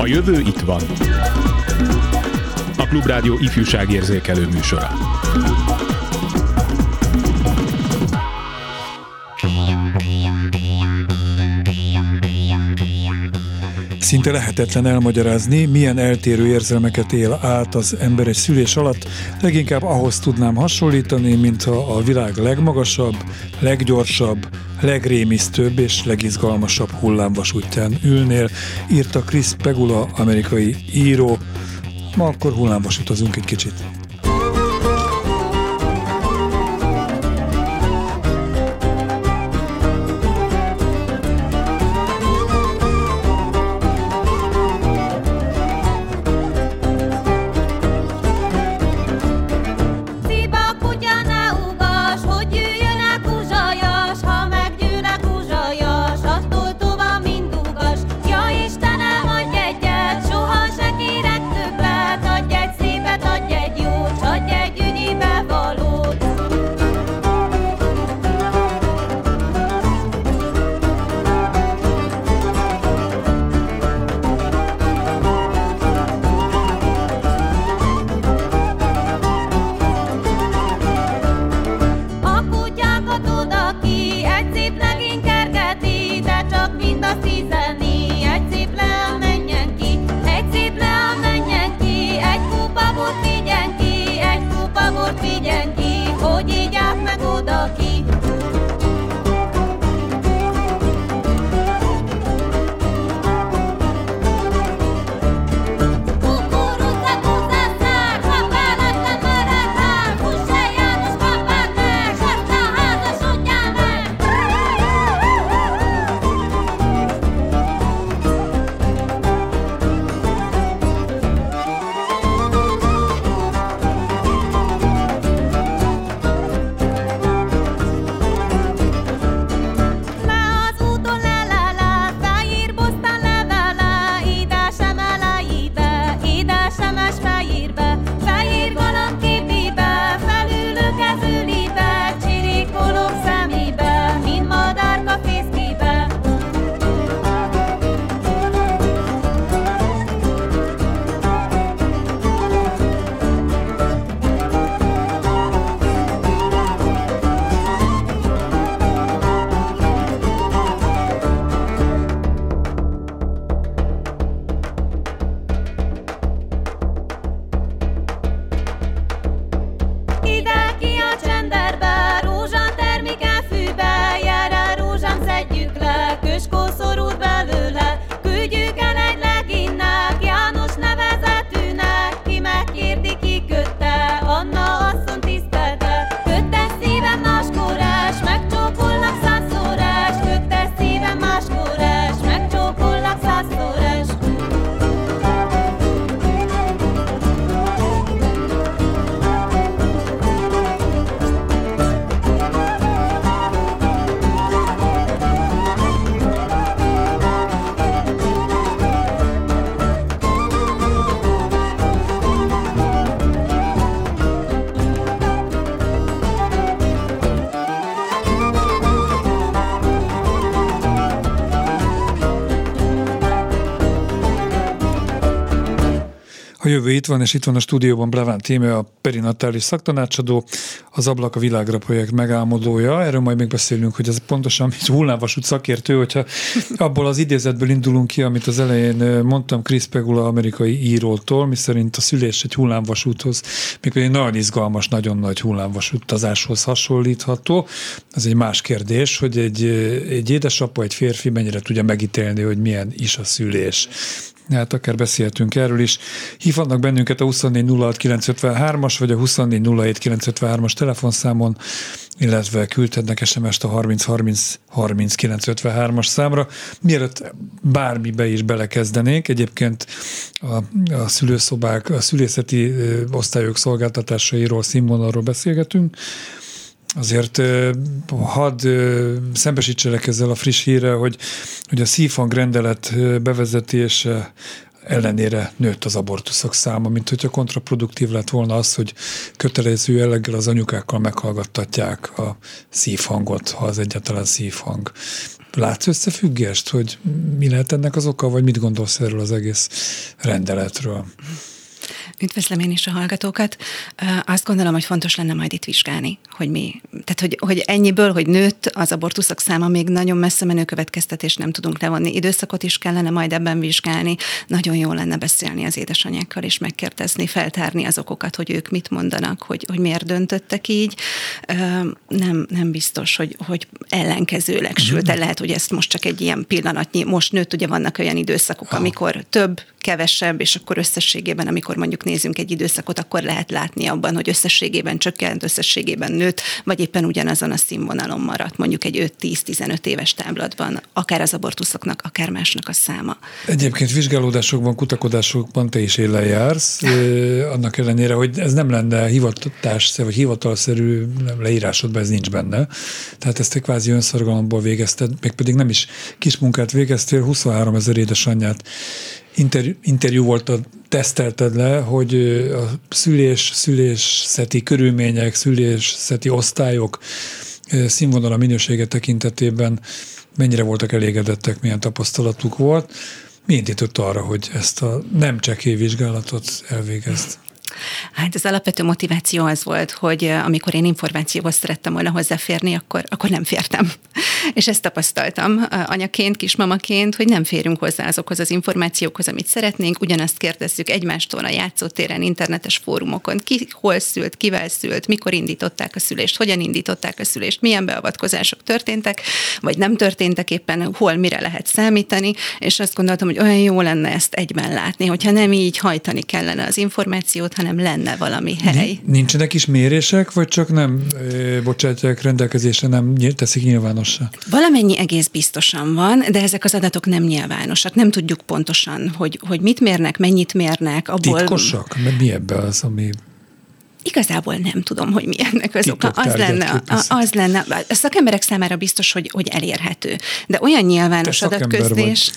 A jövő itt van. A Klubrádió ifjúságérzékelő műsora. Szinte lehetetlen elmagyarázni, milyen eltérő érzelmeket él át az ember egy szülés alatt, leginkább ahhoz tudnám hasonlítani, mintha a világ legmagasabb, leggyorsabb, legrémisztőbb és legizgalmasabb hullámvasútján ülnél, írta Chris Pegula, amerikai író. Ma akkor hullámvasutazunk egy kicsit. Jövő itt van, és itt van a stúdióban Bleván Tíme, a perinatális szaktanácsadó, az Ablak a világra projekt megálmodója. Erről majd még beszélünk, hogy ez pontosan mint hullámvasút szakértő, hogyha abból az idézetből indulunk ki, amit az elején mondtam Chris Pegula amerikai írótól, miszerint a szülés egy hullámvasúthoz, mikor egy nagyon izgalmas, nagyon nagy hullámvasútazáshoz hasonlítható. Ez egy más kérdés, hogy egy, egy édesapa, egy férfi mennyire tudja megítélni, hogy milyen is a szülés hát akár beszéltünk erről is. Hívhatnak bennünket a 2406953-as vagy a 2407953-as telefonszámon, illetve küldhetnek SMS-t a 3030 as számra. Mielőtt bármibe is belekezdenék, egyébként a, a szülőszobák, a szülészeti osztályok szolgáltatásairól, színvonalról beszélgetünk, azért hadd szembesítselek ezzel a friss híre, hogy, hogy a szívhang rendelet bevezetése ellenére nőtt az abortuszok száma, mint hogyha kontraproduktív lett volna az, hogy kötelező jelleggel az anyukákkal meghallgattatják a szívhangot, ha az egyáltalán szívhang. Látsz összefüggést, hogy mi lehet ennek az oka, vagy mit gondolsz erről az egész rendeletről? Üdvözlöm én is a hallgatókat. Azt gondolom, hogy fontos lenne majd itt vizsgálni, hogy mi. Tehát, hogy, hogy ennyiből, hogy nőtt az abortuszok száma, még nagyon messze menő következtetés nem tudunk levonni. Időszakot is kellene majd ebben vizsgálni. Nagyon jó lenne beszélni az édesanyákkal, és megkérdezni, feltárni az okokat, hogy ők mit mondanak, hogy, hogy miért döntöttek így. Nem, nem biztos, hogy, hogy ellenkezőleg, sőt, de lehet, hogy ezt most csak egy ilyen pillanatnyi, most nőtt, ugye vannak olyan időszakok, amikor több, kevesebb, és akkor összességében, amikor mondjuk nézünk egy időszakot, akkor lehet látni abban, hogy összességében csökkent, összességében nőtt, vagy éppen ugyanazon a színvonalon maradt, mondjuk egy 5-10-15 éves táblatban, akár az abortuszoknak, akár másnak a száma. Egyébként vizsgálódásokban, kutakodásokban te is élen jársz, annak ellenére, hogy ez nem lenne hivatás, vagy hivatalszerű leírásodban, ez nincs benne. Tehát ezt te kvázi önszorgalomból végezted, meg pedig nem is kis munkát végeztél, 23 ezer édesanyját interjú, interjú volt, a, tesztelted le, hogy a szülés, szülészeti körülmények, szülészeti osztályok színvonala minősége tekintetében mennyire voltak elégedettek, milyen tapasztalatuk volt. Mi indított arra, hogy ezt a nem csekély vizsgálatot elvégezt? Hát az alapvető motiváció az volt, hogy amikor én információhoz szerettem volna hozzáférni, akkor, akkor nem fértem. És ezt tapasztaltam anyaként, kismamaként, hogy nem férünk hozzá azokhoz az információkhoz, amit szeretnénk, ugyanazt kérdezzük egymástól a játszótéren, internetes fórumokon, ki hol szült, kivel szült, mikor indították a szülést, hogyan indították a szülést, milyen beavatkozások történtek, vagy nem történtek éppen, hol mire lehet számítani, és azt gondoltam, hogy olyan jó lenne ezt egyben látni, hogyha nem így hajtani kellene az információt, hanem lenne valami hely. Nincsenek is mérések, vagy csak nem e, bocsátják rendelkezésre, nem teszik nyilvánossá? Valamennyi egész biztosan van, de ezek az adatok nem nyilvánosak. Nem tudjuk pontosan, hogy, hogy mit mérnek, mennyit mérnek. Abból... Titkosak? Mi ebbe az, ami Igazából nem tudom, hogy mi ennek az oka. Az lenne, az lenne, a szakemberek számára biztos, hogy, hogy elérhető. De olyan nyilvános adatközlés,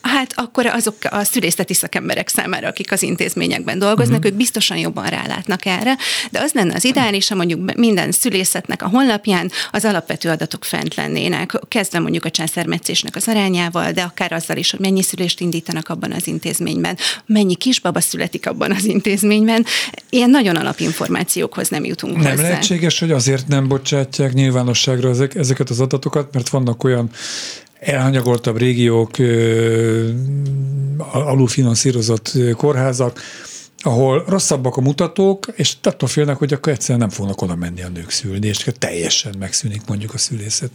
hát akkor azok a szülészeti szakemberek számára, akik az intézményekben dolgoznak, uh-huh. ők biztosan jobban rálátnak erre, de az lenne az ideális, ha mondjuk minden szülészetnek a honlapján az alapvető adatok fent lennének, kezdve mondjuk a császármetszésnek az arányával, de akár azzal is, hogy mennyi szülést indítanak abban az intézményben, mennyi kisbaba születik abban az intézményben. Ilyen nagyon alapinformáció információkhoz nem jutunk nem hozzá. lehetséges, hogy azért nem bocsátják nyilvánosságra ezek, ezeket az adatokat, mert vannak olyan elhanyagoltabb régiók, alulfinanszírozott kórházak, ahol rosszabbak a mutatók, és attól félnek, hogy akkor egyszerűen nem fognak oda menni a nők szülni, és teljesen megszűnik mondjuk a szülészet.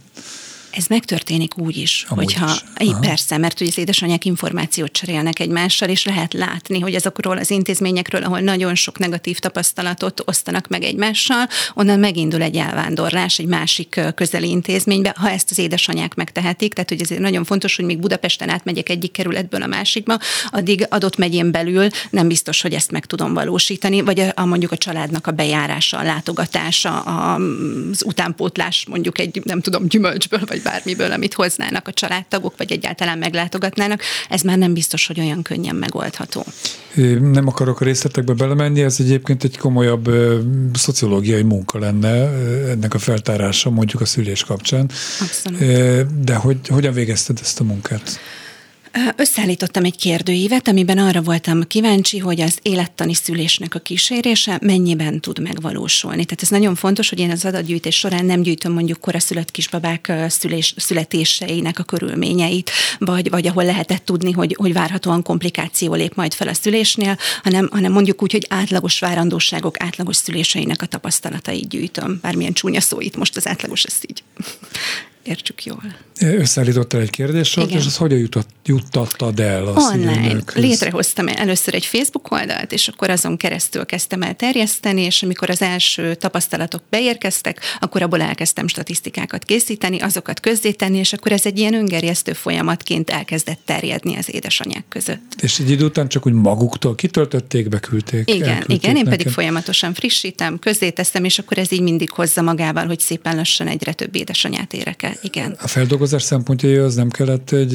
Ez megtörténik úgy is, Amúgy hogyha, is. Aha. persze, mert hogy az édesanyák információt cserélnek egymással, és lehet látni, hogy azokról az intézményekről, ahol nagyon sok negatív tapasztalatot osztanak meg egymással, onnan megindul egy elvándorlás egy másik közeli intézménybe, ha ezt az édesanyák megtehetik, tehát hogy ezért nagyon fontos, hogy még Budapesten átmegyek egyik kerületből a másikba, addig adott megyén belül nem biztos, hogy ezt meg tudom valósítani, vagy a, a mondjuk a családnak a bejárása, a látogatása, az utánpótlás mondjuk egy, nem tudom, gyümölcsből, vagy bármiből, amit hoznának a családtagok, vagy egyáltalán meglátogatnának, ez már nem biztos, hogy olyan könnyen megoldható. Nem akarok a részletekbe belemenni, ez egyébként egy komolyabb szociológiai munka lenne ennek a feltárása mondjuk a szülés kapcsán. Abszolút. De hogy, hogyan végezted ezt a munkát? Összeállítottam egy kérdőívet, amiben arra voltam kíváncsi, hogy az élettani szülésnek a kísérése mennyiben tud megvalósulni. Tehát ez nagyon fontos, hogy én az adatgyűjtés során nem gyűjtöm mondjuk koraszülött kisbabák szülés, születéseinek a körülményeit, vagy, vagy ahol lehetett tudni, hogy, hogy várhatóan komplikáció lép majd fel a szülésnél, hanem, hanem mondjuk úgy, hogy átlagos várandóságok, átlagos szüléseinek a tapasztalatait gyűjtöm. Bármilyen csúnya szó itt most az átlagos, ezt így értsük jól. Összeállítottál egy kérdéssort, és az hogyan jutott, juttattad el azt Online. Létrehoztam először egy Facebook oldalt, és akkor azon keresztül kezdtem el terjeszteni, és amikor az első tapasztalatok beérkeztek, akkor abból elkezdtem statisztikákat készíteni, azokat közzétenni, és akkor ez egy ilyen öngerjesztő folyamatként elkezdett terjedni az édesanyák között. És egy idő után csak úgy maguktól kitöltötték, beküldték? Igen, igen, én pedig folyamatosan frissítem, közzéteszem, és akkor ez így mindig hozza magával, hogy szépen lassan egyre több édesanyát érek el. Igen. A feldolgozás szempontjája az nem kellett egy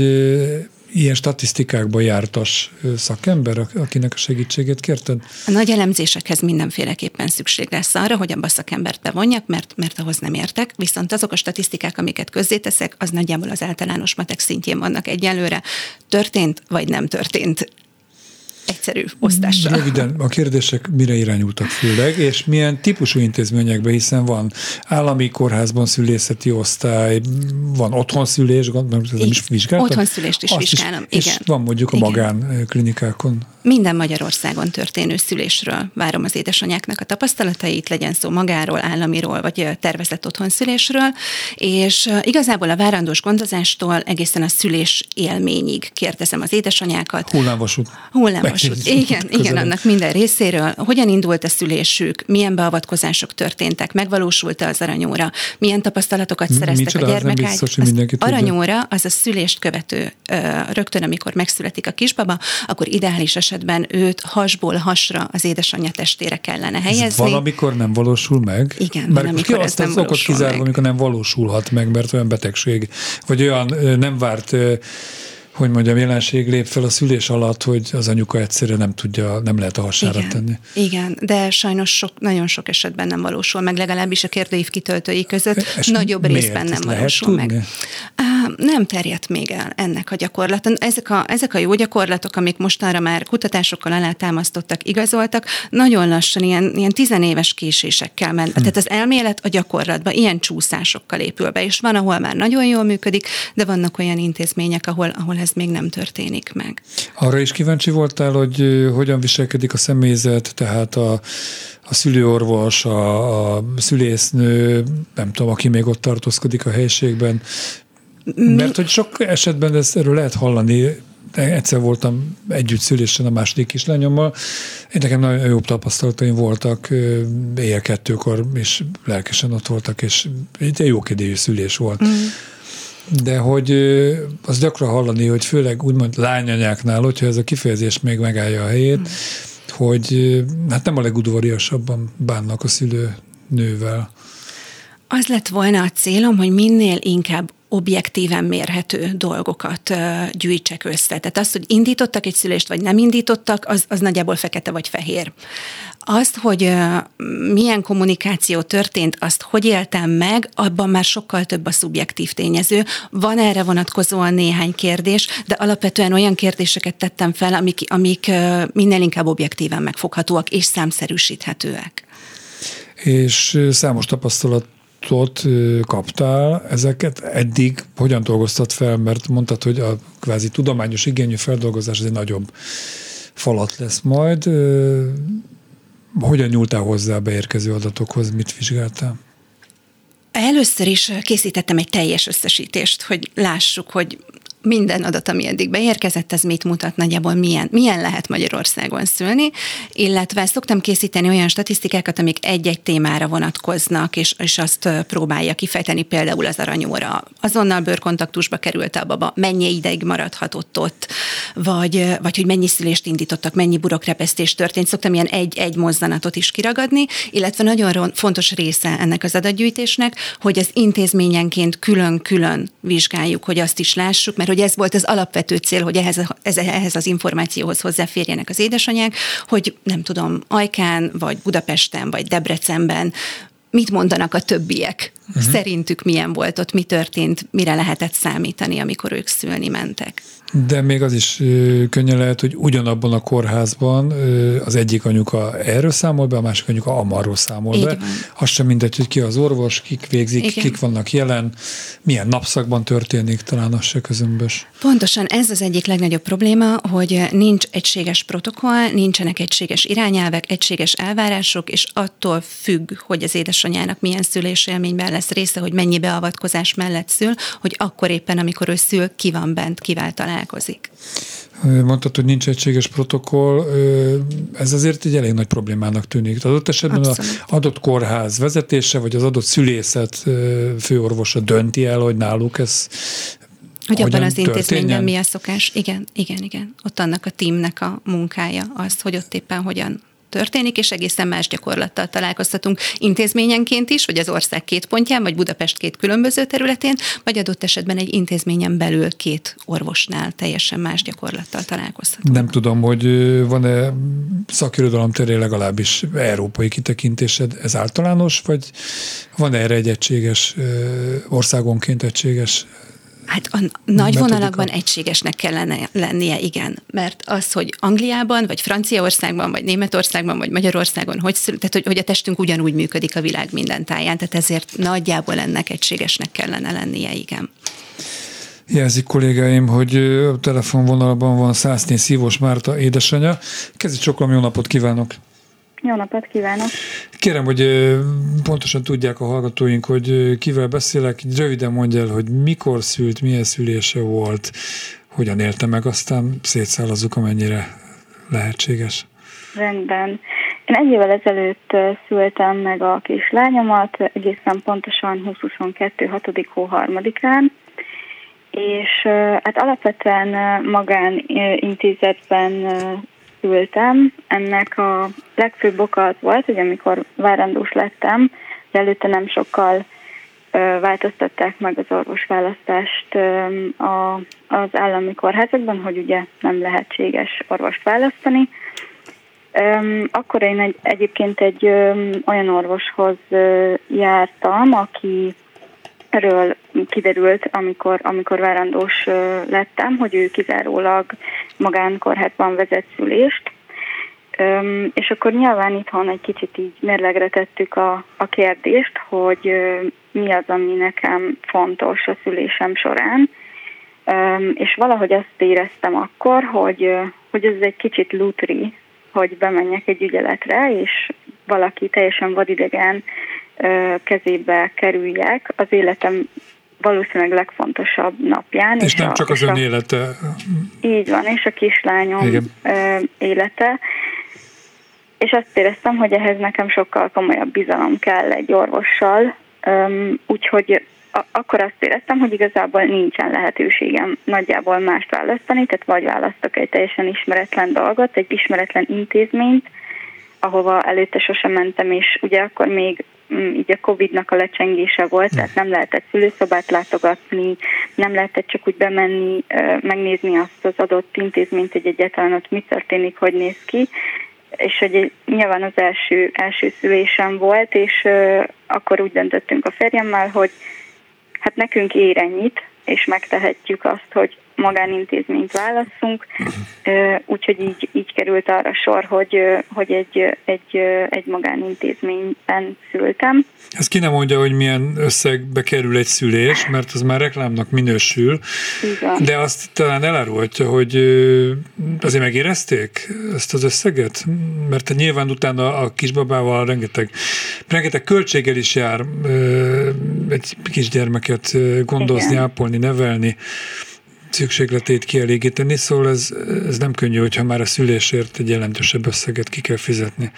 ilyen statisztikákban jártas szakember, akinek a segítségét kérted? A nagy elemzésekhez mindenféleképpen szükség lesz arra, hogy abba a szakembert bevonjak, mert, mert ahhoz nem értek, viszont azok a statisztikák, amiket közzéteszek, az nagyjából az általános matek szintjén vannak egyelőre. Történt vagy nem történt egyszerű osztással. Röviden, a kérdések mire irányultak főleg, és milyen típusú intézményekben, hiszen van állami kórházban szülészeti osztály, van otthonszülés, gondolom, ez is vizsgáltam? Otthonszülést is Azt vizsgálom, is, igen. És van mondjuk a igen. magánklinikákon. Minden Magyarországon történő szülésről várom az édesanyáknak a tapasztalatait, legyen szó magáról, államiról, vagy tervezett otthonszülésről, és igazából a várandós gondozástól egészen a szülés élményig kérdezem az édesanyákat. Hullámvasút. Hullámvasút Jogosult. Igen, igen, annak minden részéről. Hogyan indult a szülésük, milyen beavatkozások történtek, megvalósult-e az aranyóra, milyen tapasztalatokat szereztek Micsoda, a gyermekek. Az, az aranyóra az a szülést követő, rögtön amikor megszületik a kisbaba, akkor ideális esetben őt hasból hasra az édesanyja testére kellene helyezni. Ez valamikor nem valósul meg? Igen, mert valamikor ki ez nem valósul kizárva, meg. amikor nem valósulhat meg, mert olyan betegség, vagy olyan nem várt hogy mondjam, jelenség lép fel a szülés alatt, hogy az anyuka egyszerűen nem tudja, nem lehet a hasára igen, tenni. Igen, de sajnos sok, nagyon sok esetben nem valósul meg, legalábbis a kérdőív kitöltői között És nagyobb részben nem Ezt valósul meg. Nem terjedt még el ennek a gyakorlat. Ezek a, ezek a jó gyakorlatok, amik mostanra már kutatásokkal alátámasztottak, igazoltak, nagyon lassan, ilyen, ilyen tizenéves késésekkel ment. Hm. Tehát az elmélet a gyakorlatban ilyen csúszásokkal épül be, és van, ahol már nagyon jól működik, de vannak olyan intézmények, ahol, ahol ez még nem történik meg. Arra is kíváncsi voltál, hogy hogyan viselkedik a személyzet, tehát a, a szülőorvos, a, a szülésznő, nem tudom, aki még ott tartózkodik a helységben, mi? Mert hogy sok esetben ezt erről lehet hallani, egyszer voltam együtt szülésen a második kislányommal, én nekem nagyon jobb tapasztalataim voltak, éjjel kettőkor is lelkesen ott voltak, és egy jókedélyű szülés volt. Mm de hogy az gyakran hallani, hogy főleg úgymond lányanyáknál, hogyha ez a kifejezés még megállja a helyét, mm. hogy hát nem a legudvariasabban bánnak a szülő nővel. Az lett volna a célom, hogy minél inkább objektíven mérhető dolgokat gyűjtsek össze. Tehát azt, hogy indítottak egy szülést, vagy nem indítottak, az, az nagyjából fekete vagy fehér. Azt, hogy milyen kommunikáció történt, azt hogy éltem meg, abban már sokkal több a szubjektív tényező. Van erre vonatkozóan néhány kérdés, de alapvetően olyan kérdéseket tettem fel, amik, amik minél inkább objektíven megfoghatóak és számszerűsíthetőek. És számos tapasztalat adatot kaptál, ezeket eddig hogyan dolgoztat fel, mert mondtad, hogy a kvázi tudományos igényű feldolgozás egy nagyobb falat lesz majd. Hogyan nyúltál hozzá a beérkező adatokhoz, mit vizsgáltál? Először is készítettem egy teljes összesítést, hogy lássuk, hogy minden adat, ami eddig beérkezett, ez mit mutat nagyjából, milyen, milyen lehet Magyarországon szülni, illetve szoktam készíteni olyan statisztikákat, amik egy-egy témára vonatkoznak, és, és azt próbálja kifejteni például az aranyóra. Azonnal bőrkontaktusba került a baba, mennyi ideig maradhatott ott, vagy, vagy hogy mennyi szülést indítottak, mennyi burokrepesztés történt. Szoktam ilyen egy-egy mozzanatot is kiragadni, illetve nagyon fontos része ennek az adatgyűjtésnek, hogy az intézményenként külön-külön vizsgáljuk, hogy azt is lássuk, mert hogy ez volt az alapvető cél, hogy ehhez, ez, ehhez az információhoz hozzáférjenek az édesanyák, hogy nem tudom, Ajkán, vagy Budapesten, vagy Debrecenben mit mondanak a többiek? Uh-huh. Szerintük milyen volt ott, mi történt, mire lehetett számítani, amikor ők szülni mentek? De még az is könnyen lehet, hogy ugyanabban a kórházban az egyik anyuka erről számol be, a másik anyuka amarról számol Így be. Van. Az sem mindegy, hogy ki az orvos, kik végzik, Igen. kik vannak jelen, milyen napszakban történik, talán az se közömbös. Pontosan ez az egyik legnagyobb probléma, hogy nincs egységes protokoll, nincsenek egységes irányelvek, egységes elvárások, és attól függ, hogy az édesanyának milyen szülésélményben lesz része, hogy mennyi beavatkozás mellett szül, hogy akkor éppen, amikor ő szül, ki van bent, kivel talál találkozik. Mondtad, hogy nincs egységes protokoll, ez azért egy elég nagy problémának tűnik. Adott esetben az adott kórház vezetése, vagy az adott szülészet főorvosa dönti el, hogy náluk ez hogy abban az intézményben mi a szokás. Igen, igen, igen. Ott annak a teamnek a munkája az, hogy ott éppen hogyan történik, és egészen más gyakorlattal találkoztatunk intézményenként is, vagy az ország két pontján, vagy Budapest két különböző területén, vagy adott esetben egy intézményen belül két orvosnál teljesen más gyakorlattal találkozhatunk. Nem tudom, hogy van-e szakirodalom terén legalábbis európai kitekintésed, ez általános, vagy van erre egy egységes, országonként egységes Hát a nagy vonalakban egységesnek kellene lennie, igen. Mert az, hogy Angliában, vagy Franciaországban, vagy Németországban, vagy Magyarországon, hogy, tehát, hogy, hogy a testünk ugyanúgy működik a világ minden táján, tehát ezért nagyjából ennek egységesnek kellene lennie, igen. Jelzik kollégáim, hogy a telefonvonalban van 104 Szívós Márta édesanyja. Kezdj csokolom, jó napot kívánok! Jó napot kívánok! Kérem, hogy pontosan tudják a hallgatóink, hogy kivel beszélek. Röviden mondja el, hogy mikor szült, milyen szülése volt, hogyan élte meg, aztán szétszállazzuk, amennyire lehetséges. Rendben. Én egy évvel ezelőtt szültem meg a kislányomat, egészen pontosan 2022. 6. hó 3-án, és hát alapvetően magánintézetben szültem. Ennek a legfőbb oka az volt, hogy amikor várandós lettem, előtte nem sokkal változtatták meg az orvosválasztást az állami kórházakban, hogy ugye nem lehetséges orvost választani. Akkor én egy, egyébként egy olyan orvoshoz jártam, aki erről kiderült, amikor, amikor várandós lettem, hogy ő kizárólag magánkórházban vezet szülést, és akkor nyilván itthon egy kicsit így mérlegre tettük a, a kérdést, hogy mi az, ami nekem fontos a szülésem során, és valahogy azt éreztem akkor, hogy, hogy ez egy kicsit lutri, hogy bemenjek egy ügyeletre, és valaki teljesen vadidegen kezébe kerüljek az életem valószínűleg legfontosabb napján. És, és nem a, csak az ön élete. Így van, és a kislányom Igen. élete. És azt éreztem, hogy ehhez nekem sokkal komolyabb bizalom kell egy orvossal, úgyhogy akkor azt éreztem, hogy igazából nincsen lehetőségem nagyjából mást választani, tehát vagy választok egy teljesen ismeretlen dolgot, egy ismeretlen intézményt, ahova előtte sosem mentem, és ugye akkor még így a Covid-nak a lecsengése volt, tehát nem lehetett szülőszobát látogatni, nem lehetett csak úgy bemenni, megnézni azt az adott intézményt, hogy egyáltalán ott mi történik, hogy néz ki, és hogy nyilván az első, első szülésem volt, és akkor úgy döntöttünk a férjemmel, hogy hát nekünk ér ennyit, és megtehetjük azt, hogy magánintézményt válasszunk, úgyhogy így, így került arra sor, hogy, hogy egy, egy, egy magánintézményben szültem. Ez ki nem mondja, hogy milyen összegbe kerül egy szülés, mert az már reklámnak minősül, Igen. de azt talán elárulhatja, hogy azért megérezték ezt az összeget? Mert nyilván utána a kisbabával rengeteg, rengeteg költséggel is jár egy kisgyermeket gondozni, Igen. ápolni, nevelni szükségletét kielégíteni, szóval ez, ez nem könnyű, hogyha már a szülésért egy jelentősebb összeget ki kell fizetni.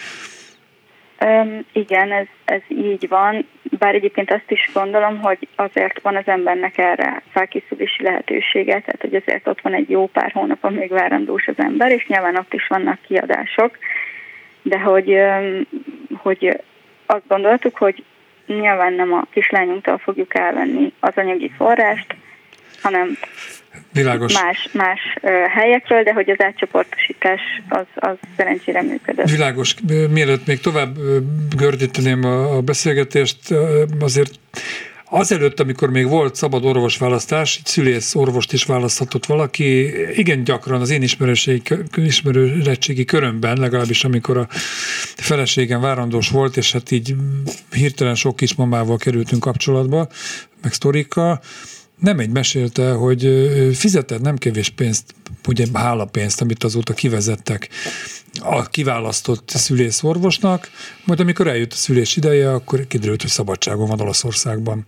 Um, igen, ez, ez így van, bár egyébként azt is gondolom, hogy azért van az embernek erre felkészülési lehetősége, tehát hogy azért ott van egy jó pár hónap, amíg várandós az ember, és nyilván ott is vannak kiadások, de hogy, hogy azt gondoltuk, hogy nyilván nem a kislányunktól fogjuk elvenni az anyagi forrást, hanem Világos. más, más helyekről, de hogy az átcsoportosítás az, az szerencsére működött. Világos. Mielőtt még tovább gördíteném a beszélgetést, azért Azelőtt, amikor még volt szabad orvosválasztás, így szülész orvost is választhatott valaki, igen gyakran az én ismerőségi körömben, legalábbis amikor a feleségem várandós volt, és hát így hirtelen sok kismamával kerültünk kapcsolatba, meg sztorikkal, nem egy mesélte, hogy fizetett nem kevés pénzt, ugye hálapénzt, amit azóta kivezettek a kiválasztott szülészorvosnak, majd amikor eljött a szülés ideje, akkor kiderült, hogy szabadságon van Olaszországban.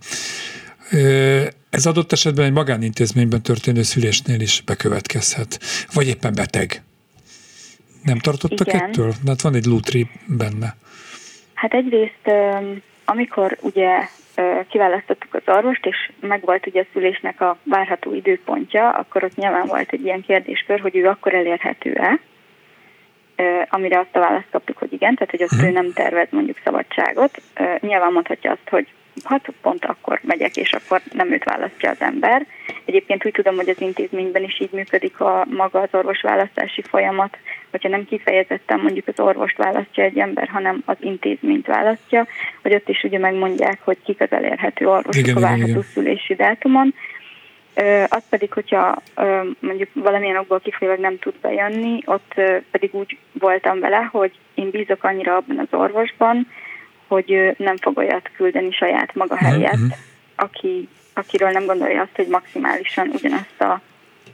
Ez adott esetben egy magánintézményben történő szülésnél is bekövetkezhet, vagy éppen beteg. Nem tartottak Igen. ettől? Hát van egy lútri benne. Hát egyrészt, amikor ugye kiválasztottuk az orvost, és megvolt ugye a szülésnek a várható időpontja, akkor ott nyilván volt egy ilyen kérdéskör, hogy ő akkor elérhető-e. amire azt a választ kaptuk, hogy igen, tehát hogy ott ő nem tervez mondjuk szabadságot. Nyilván mondhatja azt, hogy hát pont akkor megyek, és akkor nem őt választja az ember. Egyébként úgy tudom, hogy az intézményben is így működik a maga az orvosválasztási folyamat, hogyha nem kifejezetten mondjuk az orvost választja egy ember, hanem az intézményt választja, hogy ott is ugye megmondják, hogy kik az elérhető orvosok igen, a várható szülési dátumon. Az pedig, hogyha mondjuk valamilyen okból kifolyólag nem tud bejönni, ott pedig úgy voltam vele, hogy én bízok annyira abban az orvosban, hogy nem fog olyat küldeni saját maga mhm, helyett, uh-huh. aki, akiről nem gondolja azt, hogy maximálisan ugyanazt a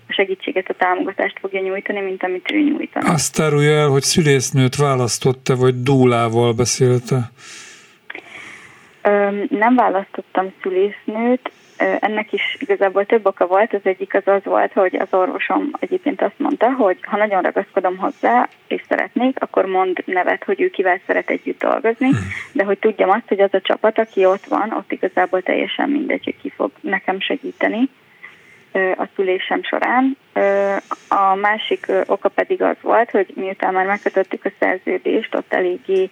segítséget, a támogatást fogja nyújtani, mint amit ő nyújtana. Azt árulja el, hogy szülésznőt választotta, vagy dúlával beszélte? Nem választottam szülésznőt, ennek is igazából több oka volt. Az egyik az az volt, hogy az orvosom egyébként azt mondta, hogy ha nagyon ragaszkodom hozzá, és szeretnék, akkor mond nevet, hogy ő kivel szeret együtt dolgozni, hm. de hogy tudjam azt, hogy az a csapat, aki ott van, ott igazából teljesen mindegy, hogy ki fog nekem segíteni a szülésem során. A másik oka pedig az volt, hogy miután már megkötöttük a szerződést, ott eléggé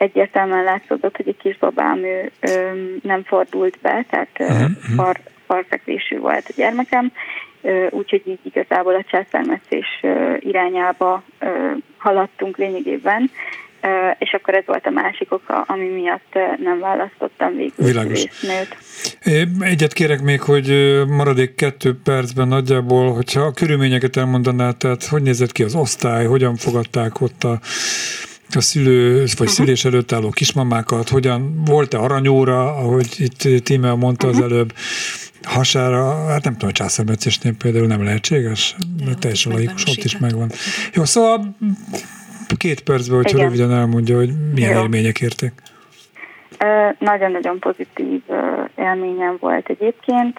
egyértelműen látszódott, hogy egy kisbabám ő, ö, nem fordult be, tehát uh-huh. far, farfekvésű volt a gyermekem, úgyhogy így igazából a császármetszés irányába haladtunk lényegében, és akkor ez volt a másik oka, ami miatt nem választottam végül Világos. nőt. Egyet kérek még, hogy maradék kettő percben nagyjából, hogyha a körülményeket elmondaná, tehát hogy nézett ki az osztály, hogyan fogadták ott a a szülő, vagy uh-huh. szülés előtt álló kismamákat, hogyan volt-e aranyóra, ahogy itt Tímea mondta az előbb, hasára, hát nem tudom, hogy császármetszésnél például nem lehetséges, de teljesen laikus, ott is megvan. Jó, szóval két percben, hogyha Igen. röviden elmondja, hogy milyen Jó. élmények érték. Nagyon-nagyon pozitív élményem volt egyébként.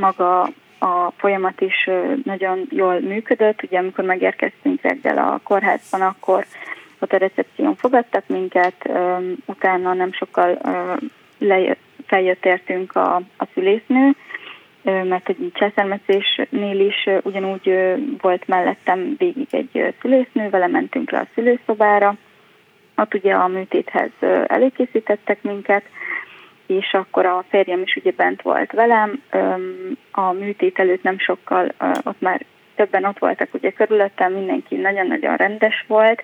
Maga a folyamat is nagyon jól működött. Ugye amikor megérkeztünk reggel a kórházban, akkor ott a recepción fogadtak minket, utána nem sokkal feljött értünk a, a szülésznő, mert egy császármetszésnél is ugyanúgy volt mellettem végig egy szülésznő, vele mentünk le a szülőszobára, ott ugye a műtéthez előkészítettek minket, és akkor a férjem is ugye bent volt velem, a műtét előtt nem sokkal, ott már többen ott voltak ugye körülöttem, mindenki nagyon-nagyon rendes volt,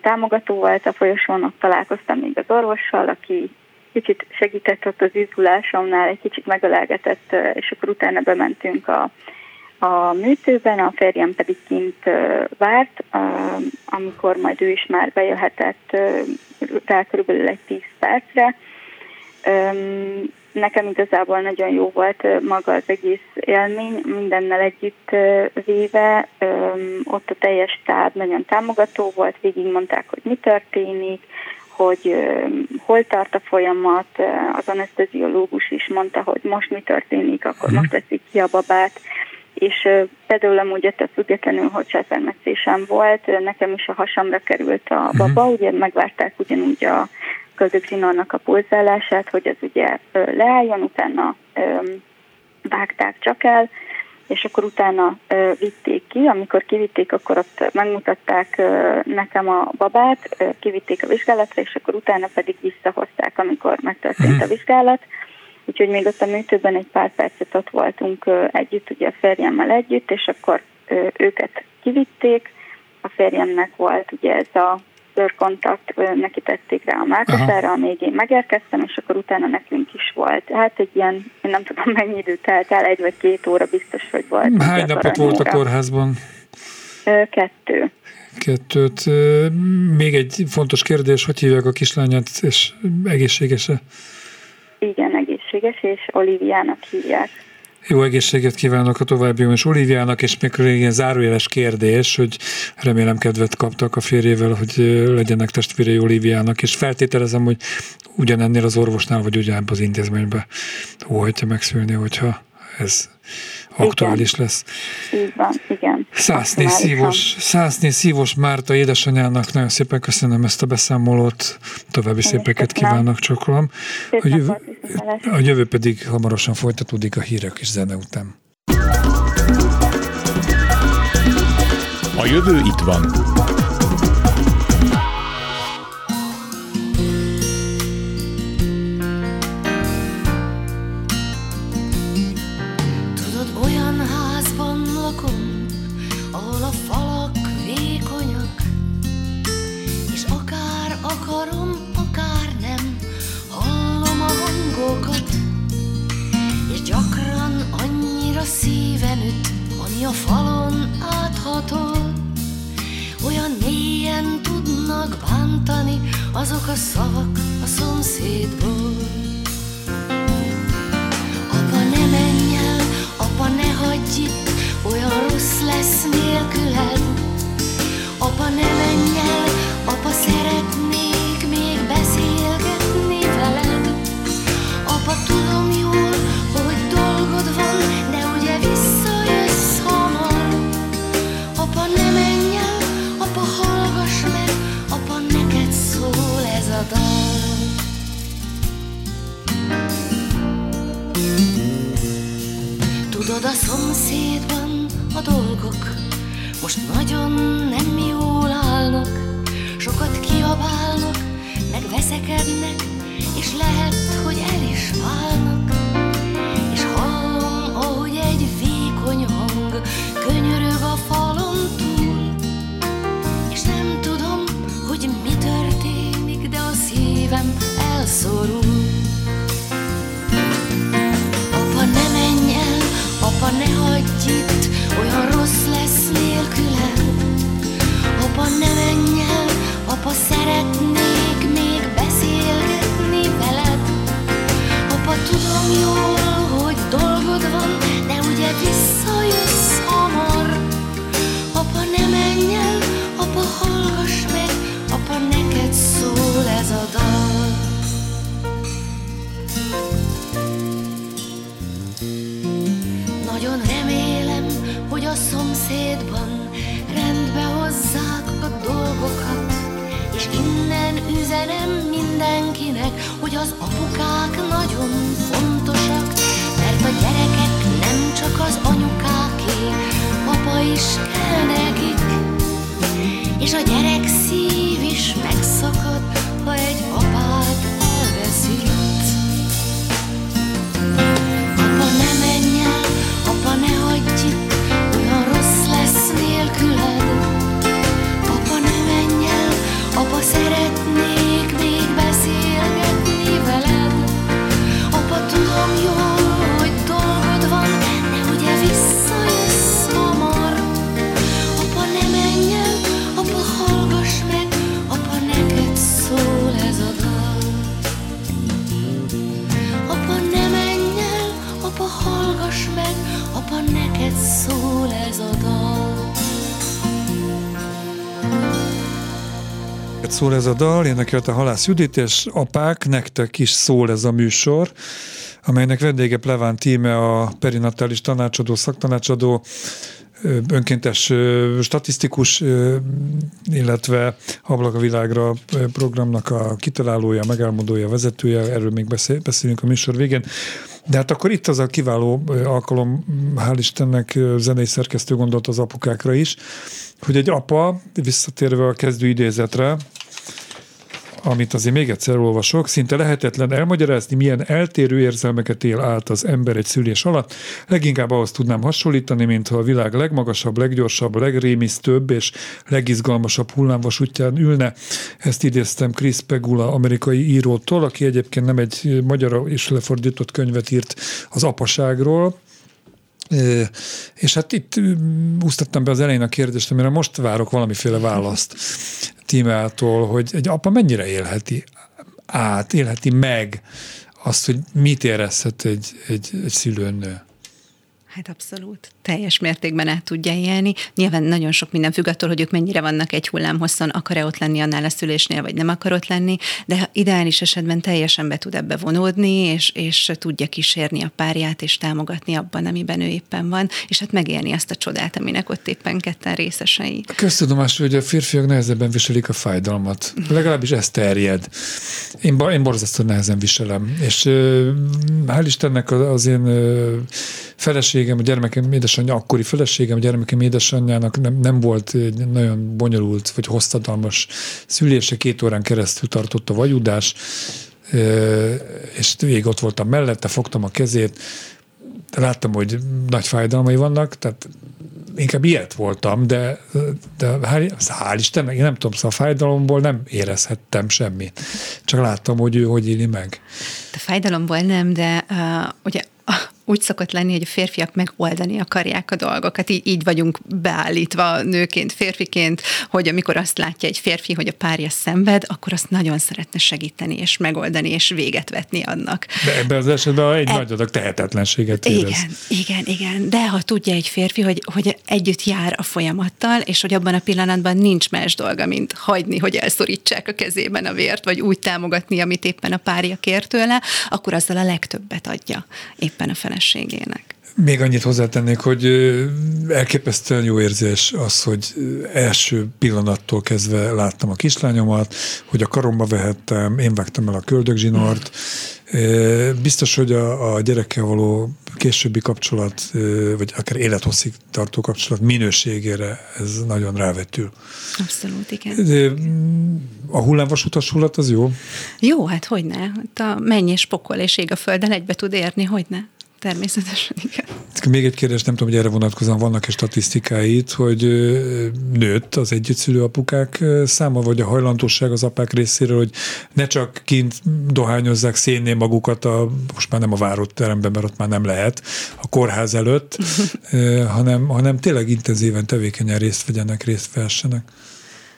támogató volt a folyosón, ott találkoztam még az orvossal, aki kicsit segített ott az izgulásomnál, egy kicsit megölelgetett, és akkor utána bementünk a, a műtőben, a férjem pedig kint várt, amikor majd ő is már bejöhetett rá körülbelül egy 10 percre. Nekem igazából nagyon jó volt maga az egész élmény, mindennel együtt véve. Ott a teljes stáb nagyon támogató volt, végigmondták, hogy mi történik, hogy hol tart a folyamat, az anesteziológus is mondta, hogy most mi történik, akkor uh-huh. most veszik ki a babát, és például amúgy ettől függetlenül, hogy császármetszésem volt, nekem is a hasamra került a mhm. baba, uh-huh. ugye megvárták ugyanúgy a köldögzsinórnak a pulzálását, hogy az ugye leálljon, utána vágták csak el, és akkor utána ö, vitték ki, amikor kivitték, akkor ott megmutatták ö, nekem a babát, ö, kivitték a vizsgálatra, és akkor utána pedig visszahozták, amikor megtörtént mhm. a vizsgálat. Úgyhogy még ott a műtőben egy pár percet ott voltunk ö, együtt, ugye a férjemmel együtt, és akkor ö, őket kivitték. A férjemnek volt ugye ez a bőrkontakt, neki tették rá a mákasára, amíg én megérkeztem, és akkor utána nekünk is volt. Hát egy ilyen, én nem tudom mennyi idő telt el, egy vagy két óra biztos, hogy volt. Hány napot volt a kórházban? Kettő. Kettőt. Még egy fontos kérdés, hogy hívják a kislányát, és egészséges-e? Igen, egészséges, és Oliviának hívják. Jó egészséget kívánok a további és Oliviának, és még ilyen zárójeles kérdés, hogy remélem kedvet kaptak a férjével, hogy legyenek testvérei Oliviának, és feltételezem, hogy ugyanennél az orvosnál, vagy ugyanebben az intézményben óhajtja megszülni, hogyha ez aktuális igen. lesz. Így van, igen. Szászné szívos, Szászné szívos Márta édesanyának nagyon szépen köszönöm ezt a beszámolót, további Én szépeket kívánok, csokolom. A jövő, a jövő pedig hamarosan folytatódik a hírek és zene után. A jövő itt van. A falon áthatol. Olyan mélyen tudnak bántani azok a szavak a szomszédból. Apa, ne menj el, apa, ne hagyj itt, olyan rossz lesz nélküled. A szomszédban a dolgok most nagyon nem jól állnak, sokat kiabálnak, meg veszekednek, és lehet, hogy el is válnak. És hallom, ahogy egy vékony hang könyörög a falon túl, és nem tudom, hogy mi történik, de a szívem elszorul. Szól ez a dal, énekelt a Halász Judit, és apák, nektek is szól ez a műsor, amelynek vendége Pleván Tíme, a perinatális tanácsadó, szaktanácsadó, önkéntes statisztikus, illetve Ablak a világra programnak a kitalálója, megálmodója, vezetője, erről még beszél, beszélünk a műsor végén. De hát akkor itt az a kiváló alkalom, hál' Istennek zenei szerkesztő gondolt az apukákra is, hogy egy apa, visszatérve a kezdő idézetre, amit azért még egyszer olvasok, szinte lehetetlen elmagyarázni, milyen eltérő érzelmeket él át az ember egy szülés alatt. Leginkább ahhoz tudnám hasonlítani, mintha a világ legmagasabb, leggyorsabb, legrémisztőbb és legizgalmasabb hullámvasútján ülne. Ezt idéztem Chris Pegula, amerikai írótól, aki egyébként nem egy magyar és lefordított könyvet írt az apaságról, És hát itt úsztattam be az elején a kérdést, amire most várok valamiféle választ Tímeától, hogy egy apa mennyire élheti át, élheti meg azt, hogy mit érezhet egy, egy, egy szülőnő. Hát abszolút. Teljes mértékben át tudja élni. Nyilván nagyon sok minden függ attól, hogy ők mennyire vannak egy hullámhosszon, akar-e ott lenni annál a szülésnél, vagy nem akar ott lenni, de ideális esetben teljesen be tud ebbe vonódni, és, és tudja kísérni a párját, és támogatni abban, amiben ő éppen van, és hát megélni azt a csodát, aminek ott éppen ketten részesei. Köztudomás, hogy a férfiak nehezebben viselik a fájdalmat. Legalábbis ez terjed. Én, én borzasztó nehezen viselem. És hál' Istennek az, én ö, feleségem, a gyermekem édesanyja, akkori feleségem, a gyermekem édesanyjának nem, nem volt egy nagyon bonyolult vagy hosszadalmas szülése, két órán keresztül tartott a vajudás, és végig ott voltam mellette, fogtam a kezét, láttam, hogy nagy fájdalmai vannak, tehát inkább ilyet voltam, de, de hál', hál' én nem tudom, szóval a fájdalomból nem érezhettem semmit. Csak láttam, hogy ő hogy éli meg. A fájdalomból nem, de uh, ugye úgy szokott lenni, hogy a férfiak megoldani akarják a dolgokat. Így, így vagyunk beállítva nőként, férfiként, hogy amikor azt látja egy férfi, hogy a párja szenved, akkor azt nagyon szeretne segíteni, és megoldani, és véget vetni annak. De ebben az esetben egy e... nagy adag tehetetlenséget érez. Igen, igen, igen. De ha tudja egy férfi, hogy, hogy együtt jár a folyamattal, és hogy abban a pillanatban nincs más dolga, mint hagyni, hogy elszorítsák a kezében a vért, vagy úgy támogatni, amit éppen a párja kér tőle, akkor azzal a legtöbbet adja éppen a feleség feleségének. Még annyit hozzátennék, hogy elképesztően jó érzés az, hogy első pillanattól kezdve láttam a kislányomat, hogy a karomba vehettem, én vágtam el a köldögzsinort. Biztos, hogy a, a gyerekkel való későbbi kapcsolat, vagy akár élethosszig tartó kapcsolat minőségére ez nagyon rávetül. Abszolút, igen. De a hullámvasutas hullat az jó? Jó, hát hogy ne? Hát a menny és pokol és ég a földön egybe tud érni, hogy ne? Természetesen, igen. Még egy kérdés, nem tudom, hogy erre vonatkozóan vannak-e statisztikáit, hogy nőtt az együttszülő apukák száma, vagy a hajlandóság az apák részéről, hogy ne csak kint dohányozzák szénné magukat, a, most már nem a várott teremben, mert ott már nem lehet, a kórház előtt, hanem, hanem tényleg intenzíven, tevékenyen részt vegyenek, részt vessenek.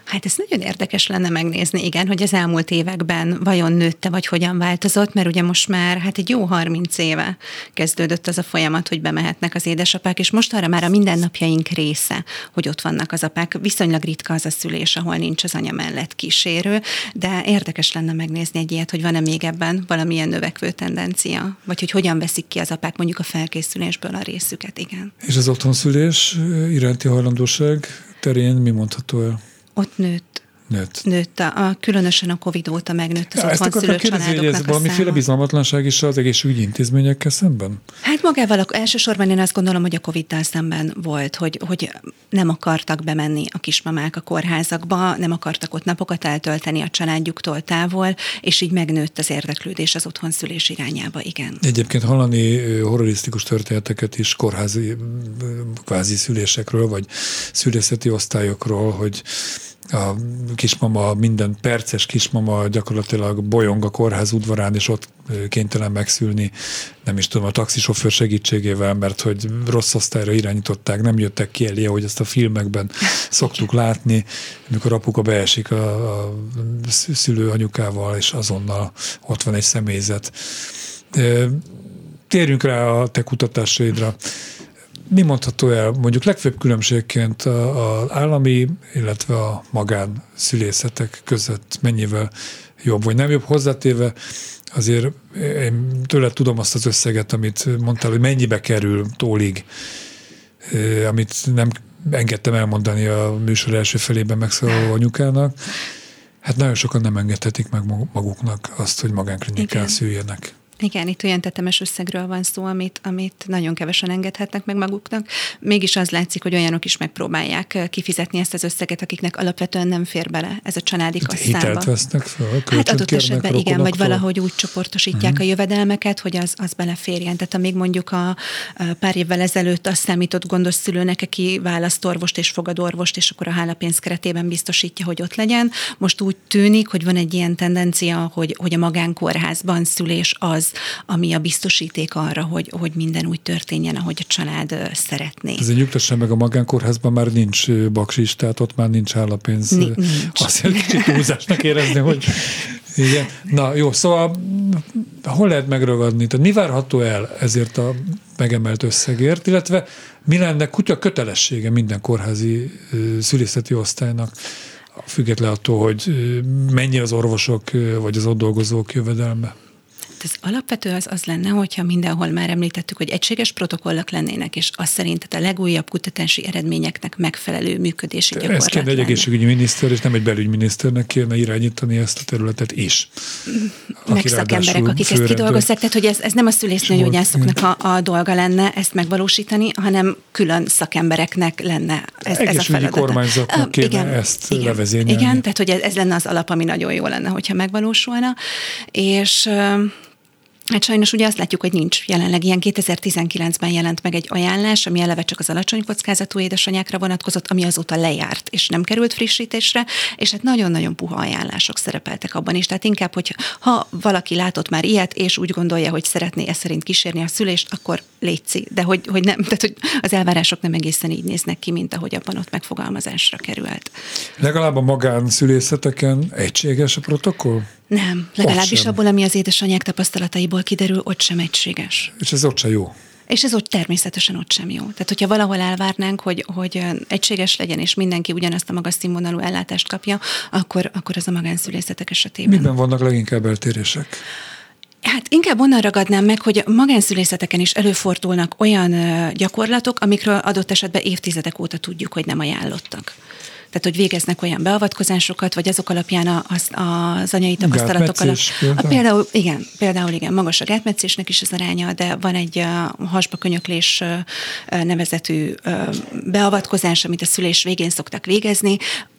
Hát ez nagyon érdekes lenne megnézni, igen, hogy az elmúlt években vajon nőtte, vagy hogyan változott, mert ugye most már hát egy jó 30 éve kezdődött az a folyamat, hogy bemehetnek az édesapák, és most arra már a mindennapjaink része, hogy ott vannak az apák. Viszonylag ritka az a szülés, ahol nincs az anya mellett kísérő, de érdekes lenne megnézni egy ilyet, hogy van-e még ebben valamilyen növekvő tendencia, vagy hogy hogyan veszik ki az apák mondjuk a felkészülésből a részüket, igen. És az otthonszülés iránti hajlandóság terén mi mondható el? Ott nőtt. Nőtt. Nőtt, a, a, különösen a Covid óta megnőtt az ja, otthon szülő családoknak hogy ez valamiféle bizalmatlanság is az egészségügyi intézményekkel szemben? Hát magával elsősorban én azt gondolom, hogy a Covid-tal szemben volt, hogy, hogy nem akartak bemenni a kismamák a kórházakba, nem akartak ott napokat eltölteni a családjuktól távol, és így megnőtt az érdeklődés az otthonszülés irányába, igen. Egyébként hallani horrorisztikus történeteket is kórházi kvázi szülésekről, vagy szülészeti osztályokról, hogy a kismama, minden perces kismama gyakorlatilag bolyong a kórház udvarán, és ott kénytelen megszülni, nem is tudom, a taxisofőr segítségével, mert hogy rossz osztályra irányították, nem jöttek ki elé, hogy ezt a filmekben szoktuk látni, amikor apuka beesik a, a szülő anyukával, és azonnal ott van egy személyzet. Térjünk rá a te kutatásaidra mi mondható el mondjuk legfőbb különbségként az állami, illetve a magán szülészetek között mennyivel jobb vagy nem jobb hozzátéve, azért én tőle tudom azt az összeget, amit mondtál, hogy mennyibe kerül tólig, amit nem engedtem elmondani a műsor első felében megszólaló anyukának. Hát nagyon sokan nem engedhetik meg maguknak azt, hogy magánklinikán szüljenek. Igen, itt olyan tetemes összegről van szó, amit, amit nagyon kevesen engedhetnek meg maguknak. Mégis az látszik, hogy olyanok is megpróbálják kifizetni ezt az összeget, akiknek alapvetően nem fér bele ez a családi kasszába. Hitelt vesznek fel? Hát adott esetben igen, vagy valahogy úgy csoportosítják uh-huh. a jövedelmeket, hogy az, az beleférjen. Tehát amíg mondjuk a, pár évvel ezelőtt azt számított gondos szülőnek, aki választ orvost és fogadorvost, és akkor a hálapénz keretében biztosítja, hogy ott legyen. Most úgy tűnik, hogy van egy ilyen tendencia, hogy, hogy a magánkórházban szülés az, ami a biztosíték arra, hogy, hogy minden úgy történjen, ahogy a család szeretné. Ez egy nyugtassam meg, a magánkórházban már nincs baksis, tehát ott már nincs állapénz. Nincs. Azt kicsit túlzásnak érezni, hogy igen. Na jó, szóval hol lehet megragadni? Tehát mi várható el ezért a megemelt összegért, illetve mi lenne kutya kötelessége minden kórházi szülészeti osztálynak, független attól, hogy mennyi az orvosok vagy az ott dolgozók jövedelme? Az alapvető az az lenne, hogyha mindenhol már említettük, hogy egységes protokollak lennének, és az szerint a legújabb kutatási eredményeknek megfelelő működési gyakorlat Ez kéne egy egészségügyi miniszter, és nem egy belügyminiszternek kéne irányítani ezt a területet is. Meg szakemberek, akik ezt kidolgozzák, tehát hogy ez, ez nem a szülésznőgyógyászoknak a, a dolga lenne ezt megvalósítani, hanem külön szakembereknek lenne ez, ez a feladat. kormányzatnak kéne igen, ezt igen, levezényelni. Igen, tehát hogy ez, ez lenne az alap, ami nagyon jó lenne, hogyha megvalósulna. És Hát sajnos ugye azt látjuk, hogy nincs jelenleg ilyen 2019-ben jelent meg egy ajánlás, ami eleve csak az alacsony kockázatú édesanyákra vonatkozott, ami azóta lejárt, és nem került frissítésre, és hát nagyon-nagyon puha ajánlások szerepeltek abban is. Tehát inkább, hogy ha valaki látott már ilyet, és úgy gondolja, hogy szeretné ezt szerint kísérni a szülést, akkor létszi. De hogy, hogy nem, tehát hogy az elvárások nem egészen így néznek ki, mint ahogy abban ott megfogalmazásra került. Legalább a magánszülészeteken egységes a protokoll? Nem, legalábbis abból, ami az édesanyák tapasztalataiból kiderül, ott sem egységes. És ez ott sem jó. És ez ott természetesen ott sem jó. Tehát, hogyha valahol elvárnánk, hogy, hogy egységes legyen, és mindenki ugyanazt a magas színvonalú ellátást kapja, akkor, akkor az a magánszülészetek esetében. Miben vannak leginkább eltérések? Hát inkább onnan ragadnám meg, hogy magánszülészeteken is előfordulnak olyan gyakorlatok, amikről adott esetben évtizedek óta tudjuk, hogy nem ajánlottak tehát hogy végeznek olyan beavatkozásokat, vagy azok alapján az, az anyai tapasztalatok alapján. Például? például, igen, például igen, magas a gátmetszésnek is az aránya, de van egy hasba könyöklés nevezetű beavatkozás, amit a szülés végén szoktak végezni.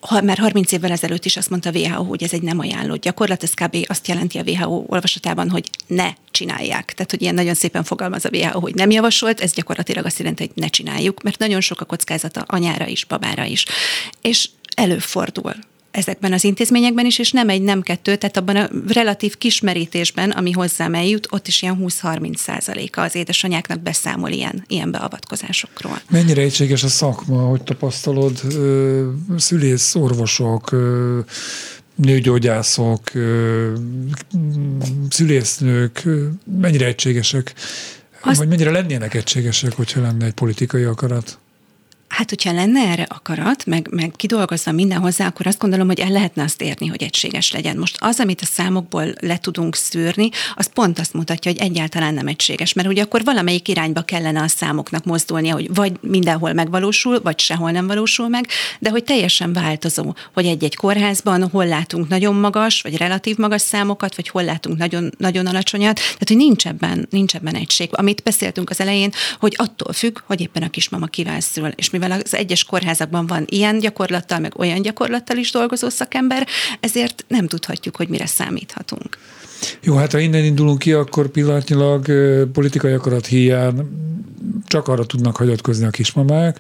Ha, már 30 évvel ezelőtt is azt mondta a WHO, hogy ez egy nem ajánlott gyakorlat, ez kb. azt jelenti a WHO olvasatában, hogy ne csinálják. Tehát, hogy ilyen nagyon szépen fogalmaz a WHO, hogy nem javasolt, ez gyakorlatilag azt jelenti, hogy ne csináljuk, mert nagyon sok a kockázata anyára is, babára is. És előfordul ezekben az intézményekben is, és nem egy, nem kettő, tehát abban a relatív kismerítésben, ami hozzám eljut, ott is ilyen 20-30 százaléka az édesanyáknak beszámol ilyen, ilyen beavatkozásokról. Mennyire egységes a szakma, hogy tapasztalod, szülész, orvosok, nőgyógyászok, szülésznők, mennyire egységesek, Azt... vagy mennyire lennének egységesek, hogyha lenne egy politikai akarat? Hát, hogyha lenne erre akarat, meg, meg kidolgozva minden hozzá, akkor azt gondolom, hogy el lehetne azt érni, hogy egységes legyen. Most az, amit a számokból le tudunk szűrni, az pont azt mutatja, hogy egyáltalán nem egységes, mert ugye akkor valamelyik irányba kellene a számoknak mozdulnia, hogy vagy mindenhol megvalósul, vagy sehol nem valósul meg, de hogy teljesen változó, hogy egy-egy kórházban hol látunk nagyon magas, vagy relatív magas számokat, vagy hol látunk nagyon, nagyon alacsonyat, tehát hogy nincs ebben, nincs ebben egység. Amit beszéltünk az elején, hogy attól függ, hogy éppen a kismama kivel szül, és mivel az egyes kórházakban van ilyen gyakorlattal, meg olyan gyakorlattal is dolgozó szakember, ezért nem tudhatjuk, hogy mire számíthatunk. Jó, hát ha innen indulunk ki, akkor pillanatnyilag politikai akarat hiány csak arra tudnak hagyatkozni a kismamák,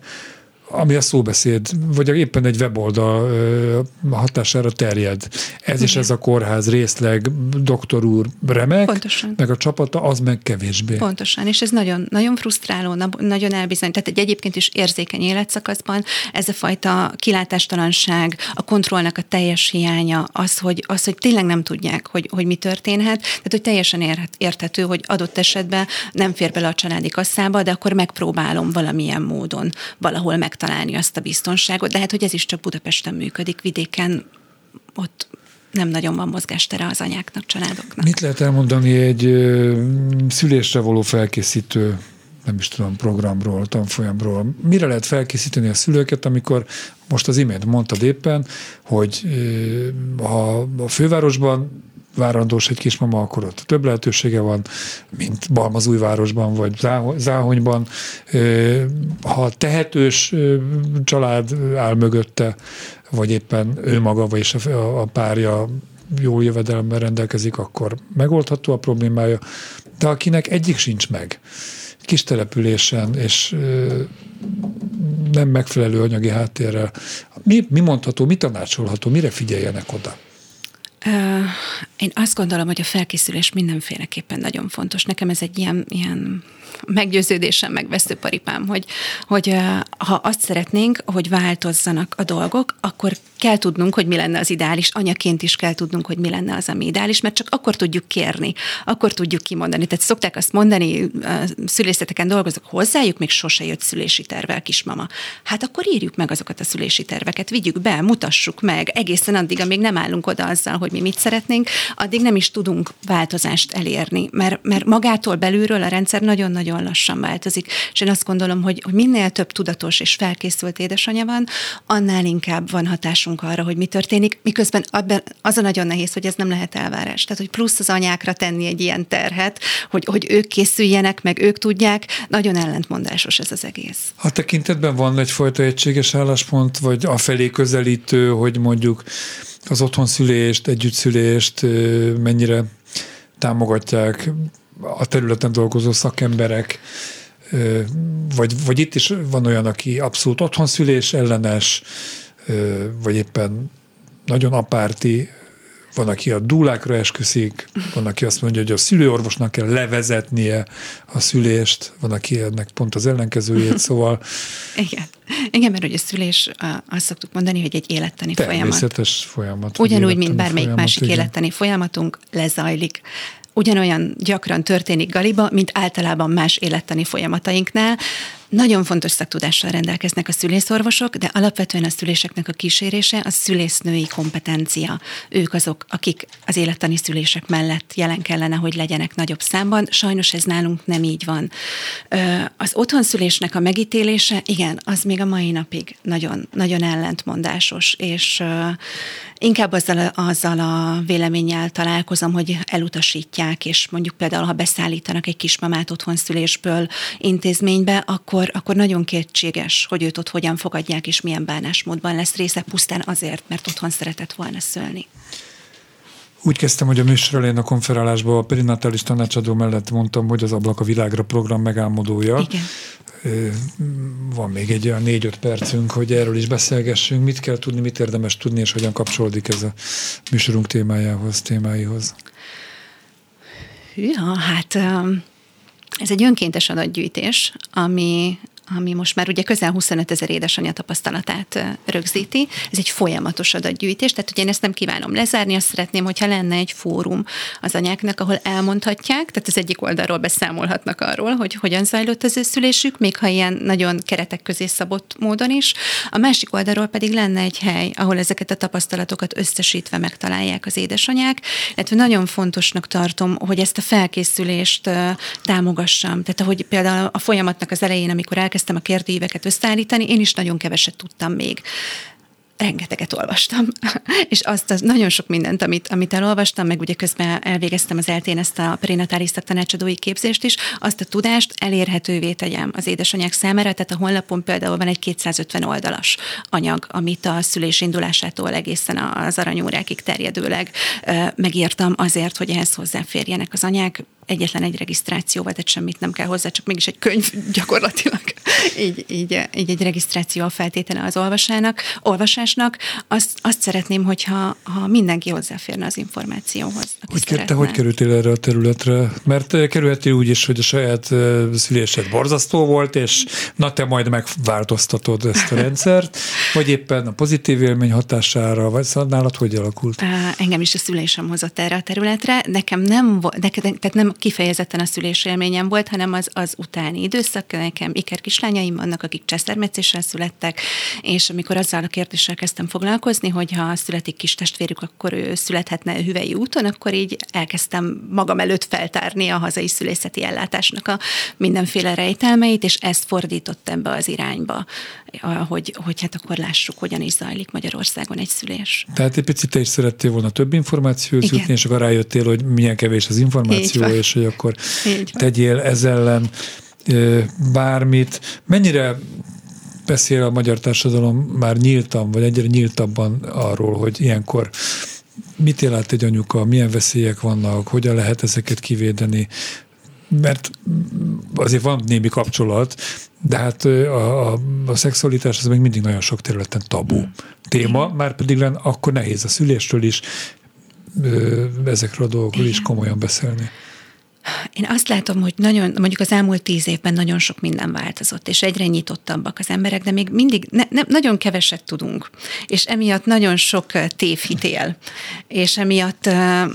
ami a szóbeszéd, vagy éppen egy weboldal hatására terjed. Ez is ez a kórház részleg, doktor úr remek, Pontosan. meg a csapata az meg kevésbé. Pontosan, és ez nagyon, nagyon frusztráló, nagyon elbizony. Tehát egy egyébként is érzékeny életszakaszban ez a fajta kilátástalanság, a kontrollnak a teljes hiánya, az, hogy, az, hogy tényleg nem tudják, hogy, hogy mi történhet, tehát hogy teljesen érthető, hogy adott esetben nem fér bele a családi kasszába, de akkor megpróbálom valamilyen módon valahol meg megtalálni azt a biztonságot, de hát, hogy ez is csak Budapesten működik, vidéken ott nem nagyon van mozgástere az anyáknak, családoknak. Mit lehet elmondani egy szülésre való felkészítő nem is tudom, programról, tanfolyamról. Mire lehet felkészíteni a szülőket, amikor most az imént mondtad éppen, hogy ha a fővárosban várandós egy kismama, akkor ott több lehetősége van, mint Balmazújvárosban vagy Záhonyban. Ha tehetős család áll mögötte, vagy éppen ő maga, vagy a párja jó jövedelemmel rendelkezik, akkor megoldható a problémája. De akinek egyik sincs meg, kis településen, és nem megfelelő anyagi háttérrel, mi, mi mondható, mi tanácsolható, mire figyeljenek oda? Én azt gondolom, hogy a felkészülés mindenféleképpen nagyon fontos. Nekem ez egy ilyen, ilyen meggyőződésem, meg veszőparipám, hogy, hogy ha azt szeretnénk, hogy változzanak a dolgok, akkor kell tudnunk, hogy mi lenne az ideális, anyaként is kell tudnunk, hogy mi lenne az, ami ideális, mert csak akkor tudjuk kérni, akkor tudjuk kimondani. Tehát szokták azt mondani, szülészeteken dolgozok hozzájuk, még sose jött szülési tervel kismama. Hát akkor írjuk meg azokat a szülési terveket, vigyük be, mutassuk meg, egészen addig, amíg nem állunk oda azzal, hogy mi mit szeretnénk, addig nem is tudunk változást elérni, mert, mert magától belülről a rendszer nagyon-nagyon lassan változik. És én azt gondolom, hogy, hogy minél több tudatos és felkészült édesanyja van, annál inkább van hatásunk arra, hogy mi történik, miközben abban az a nagyon nehéz, hogy ez nem lehet elvárás. Tehát, hogy plusz az anyákra tenni egy ilyen terhet, hogy, hogy ők készüljenek, meg ők tudják, nagyon ellentmondásos ez az egész. A tekintetben van egyfajta egységes álláspont, vagy a felé közelítő, hogy mondjuk az otthonszülést, együttszülést mennyire támogatják, a területen dolgozó szakemberek, vagy, vagy itt is van olyan, aki abszolút otthonszülés ellenes, vagy éppen nagyon apárti, van, aki a dúlákra esküszik, van, aki azt mondja, hogy a szülőorvosnak kell levezetnie a szülést, van, aki ennek pont az ellenkezőjét, szóval... Igen. Igen, mert hogy a szülés, azt szoktuk mondani, hogy egy élettani folyamat. Természetes folyamat. Ugyanúgy, mint bármelyik folyamat, másik igen. élettani folyamatunk lezajlik ugyanolyan gyakran történik galiba, mint általában más élettani folyamatainknál. Nagyon fontos szaktudással rendelkeznek a szülészorvosok, de alapvetően a szüléseknek a kísérése a szülésznői kompetencia. Ők azok, akik az élettani szülések mellett jelen kellene, hogy legyenek nagyobb számban. Sajnos ez nálunk nem így van. Az otthonszülésnek a megítélése, igen, az még a mai napig nagyon, nagyon ellentmondásos, és inkább azzal, azzal a véleménnyel találkozom, hogy elutasítják, és mondjuk például, ha beszállítanak egy kismamát otthonszülésből intézménybe, akkor akkor, akkor nagyon kétséges, hogy őt ott hogyan fogadják, és milyen bánásmódban lesz része, pusztán azért, mert otthon szeretett volna szülni. Úgy kezdtem, hogy a műsor elején a konferálásban a perinatális tanácsadó mellett mondtam, hogy az Ablak a világra program megálmodója. Igen. Van még egy olyan négy-öt percünk, hogy erről is beszélgessünk. Mit kell tudni, mit érdemes tudni, és hogyan kapcsolódik ez a műsorunk témájához, témáihoz? Ja, hát ez egy önkéntes adatgyűjtés, ami ami most már ugye közel 25 ezer édesanyja tapasztalatát rögzíti. Ez egy folyamatos adatgyűjtés, tehát ugye én ezt nem kívánom lezárni, azt szeretném, hogyha lenne egy fórum az anyáknak, ahol elmondhatják, tehát az egyik oldalról beszámolhatnak arról, hogy hogyan zajlott az ő szülésük, még ha ilyen nagyon keretek közé szabott módon is. A másik oldalról pedig lenne egy hely, ahol ezeket a tapasztalatokat összesítve megtalálják az édesanyák, illetve nagyon fontosnak tartom, hogy ezt a felkészülést támogassam. Tehát ahogy például a folyamatnak az elején, amikor el elkezdtem a kérdőíveket összeállítani, én is nagyon keveset tudtam még. Rengeteget olvastam, és azt az nagyon sok mindent, amit, amit elolvastam, meg ugye közben elvégeztem az eltén ezt a prenatális tanácsadói képzést is, azt a tudást elérhetővé tegyem az édesanyák számára, tehát a honlapon például van egy 250 oldalas anyag, amit a szülés indulásától egészen az aranyórákig terjedőleg megírtam azért, hogy ehhez hozzáférjenek az anyák, egyetlen egy regisztrációval, tehát semmit nem kell hozzá, csak mégis egy könyv gyakorlatilag. így, így, így egy regisztráció a feltétele az olvasának, olvasásnak. Azt, azt szeretném, hogyha ha mindenki hozzáférne az információhoz. Hogy te hogy kerültél erre a területre? Mert eh, kerülhetél úgy is, hogy a saját eh, szülésed borzasztó volt, és na te majd megváltoztatod ezt a rendszert, vagy éppen a pozitív élmény hatására, vagy szóval nálad hogy alakult? Engem is a szülésem hozott erre a területre. Nekem nem, tehát nem kifejezetten a szülésélményem volt, hanem az, az utáni időszak. Nekem iker kislányaim vannak, akik cseszermetszéssel születtek, és amikor azzal a kérdéssel kezdtem foglalkozni, hogy ha születik kis testvérük, akkor ő születhetne hüvei úton, akkor így elkezdtem magam előtt feltárni a hazai szülészeti ellátásnak a mindenféle rejtelmeit, és ezt fordított ebbe az irányba, hogy, hogy hát akkor lássuk, hogyan is zajlik Magyarországon egy szülés. Tehát egy picit te is szerettél volna több információt jutni, és akkor rájöttél, hogy milyen kevés az információ, és hogy akkor tegyél ez ellen bármit. Mennyire beszél a magyar társadalom már nyíltan, vagy egyre nyíltabban arról, hogy ilyenkor mit él át egy anyuka, milyen veszélyek vannak, hogyan lehet ezeket kivédeni, mert azért van némi kapcsolat, de hát a, a, a szexualitás az még mindig nagyon sok területen tabu téma, már pedig akkor nehéz a szülésről is, ezekről a dolgokról is komolyan beszélni. Én azt látom, hogy nagyon, mondjuk az elmúlt tíz évben nagyon sok minden változott, és egyre nyitottabbak az emberek, de még mindig ne, ne, nagyon keveset tudunk, és emiatt nagyon sok tévhitél, és emiatt ö,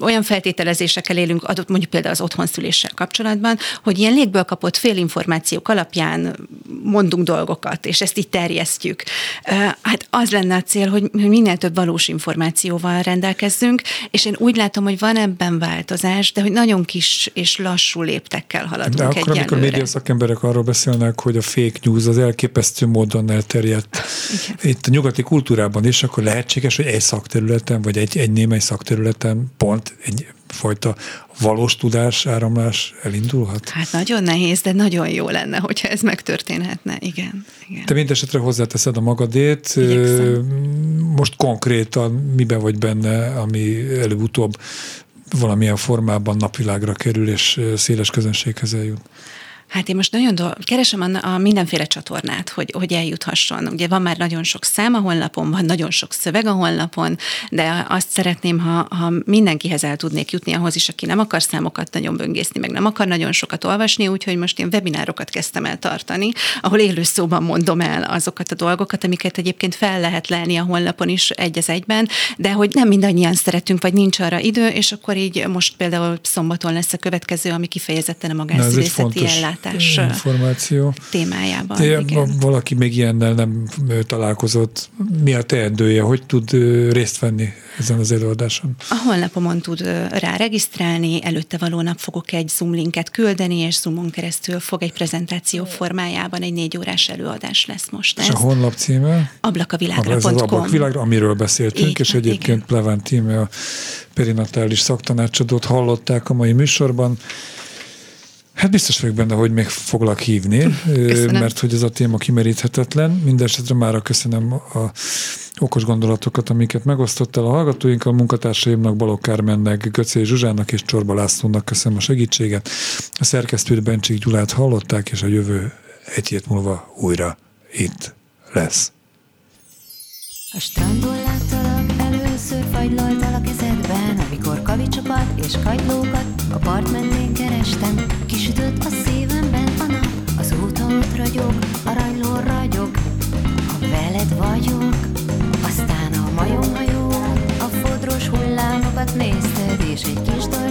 olyan feltételezésekkel élünk, adott mondjuk például az otthonszüléssel kapcsolatban, hogy ilyen légből kapott félinformációk alapján mondunk dolgokat, és ezt így terjesztjük. Ö, hát az lenne a cél, hogy minél több valós információval rendelkezzünk, és én úgy látom, hogy van ebben változás, de hogy nagyon nagyon kis és lassú léptekkel haladunk De akkor, egyelőre. amikor média szakemberek arról beszélnek, hogy a fake news az elképesztő módon elterjedt Igen. itt a nyugati kultúrában is, akkor lehetséges, hogy egy szakterületen, vagy egy, egy némely szakterületen pont egy fajta valós tudás áramlás elindulhat? Hát nagyon nehéz, de nagyon jó lenne, hogyha ez megtörténhetne. Igen. igen. Te mindesetre hozzáteszed a magadét. Igyekszem. Most konkrétan miben vagy benne, ami előbb-utóbb valamilyen formában napvilágra kerül és széles közönséghez eljut? Hát én most nagyon do- keresem a, a mindenféle csatornát, hogy, hogy eljuthasson. Ugye van már nagyon sok szám a honlapon, van nagyon sok szöveg a honlapon, de azt szeretném, ha, ha mindenkihez el tudnék jutni, ahhoz is, aki nem akar számokat nagyon böngészni, meg nem akar nagyon sokat olvasni, úgyhogy most én webinárokat kezdtem el tartani, ahol élő szóban mondom el azokat a dolgokat, amiket egyébként fel lehet lelni a honlapon is egy az egyben, de hogy nem mindannyian szeretünk, vagy nincs arra idő, és akkor így most például szombaton lesz a következő, ami kifejezetten a magánszívészeti ellátás ellátás információ. témájában. De igen. valaki még ilyennel nem találkozott. Mi a teendője? Hogy tud részt venni ezen az előadáson? A honlapomon tud rá regisztrálni, előtte való nap fogok egy Zoom linket küldeni, és Zoomon keresztül fog egy prezentáció formájában egy négy órás előadás lesz most. Ez. És a honlap címe? Ablakavilágra.com. Ez az ablakvilágra, amiről beszéltünk, Így, és egyébként igen. Pleván tíme a perinatális szaktanácsadót hallották a mai műsorban. Hát biztos vagyok benne, hogy még foglak hívni, köszönöm. mert hogy ez a téma kimeríthetetlen. Mindenesetre már köszönöm a okos gondolatokat, amiket megosztottál a hallgatóinkkal, a munkatársaimnak, Balogh Kármennek, Göcé Zsuzsának és Csorba Lászlónak köszönöm a segítséget. A szerkesztőt Bencsik Gyulát hallották, és a jövő egy hét múlva újra itt lesz. A strandon láttalak, először fagylalt a kezedben, amikor kavicsokat és kagylókat a part mentén kerestem. Kisütött a szívemben a nap, azóta ott ragyog, aranyló ragyog, ha veled vagyok. Aztán a majomhajó, a fodros hullámokat nézted, és egy kis dal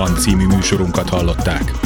van című műsorunkat hallották.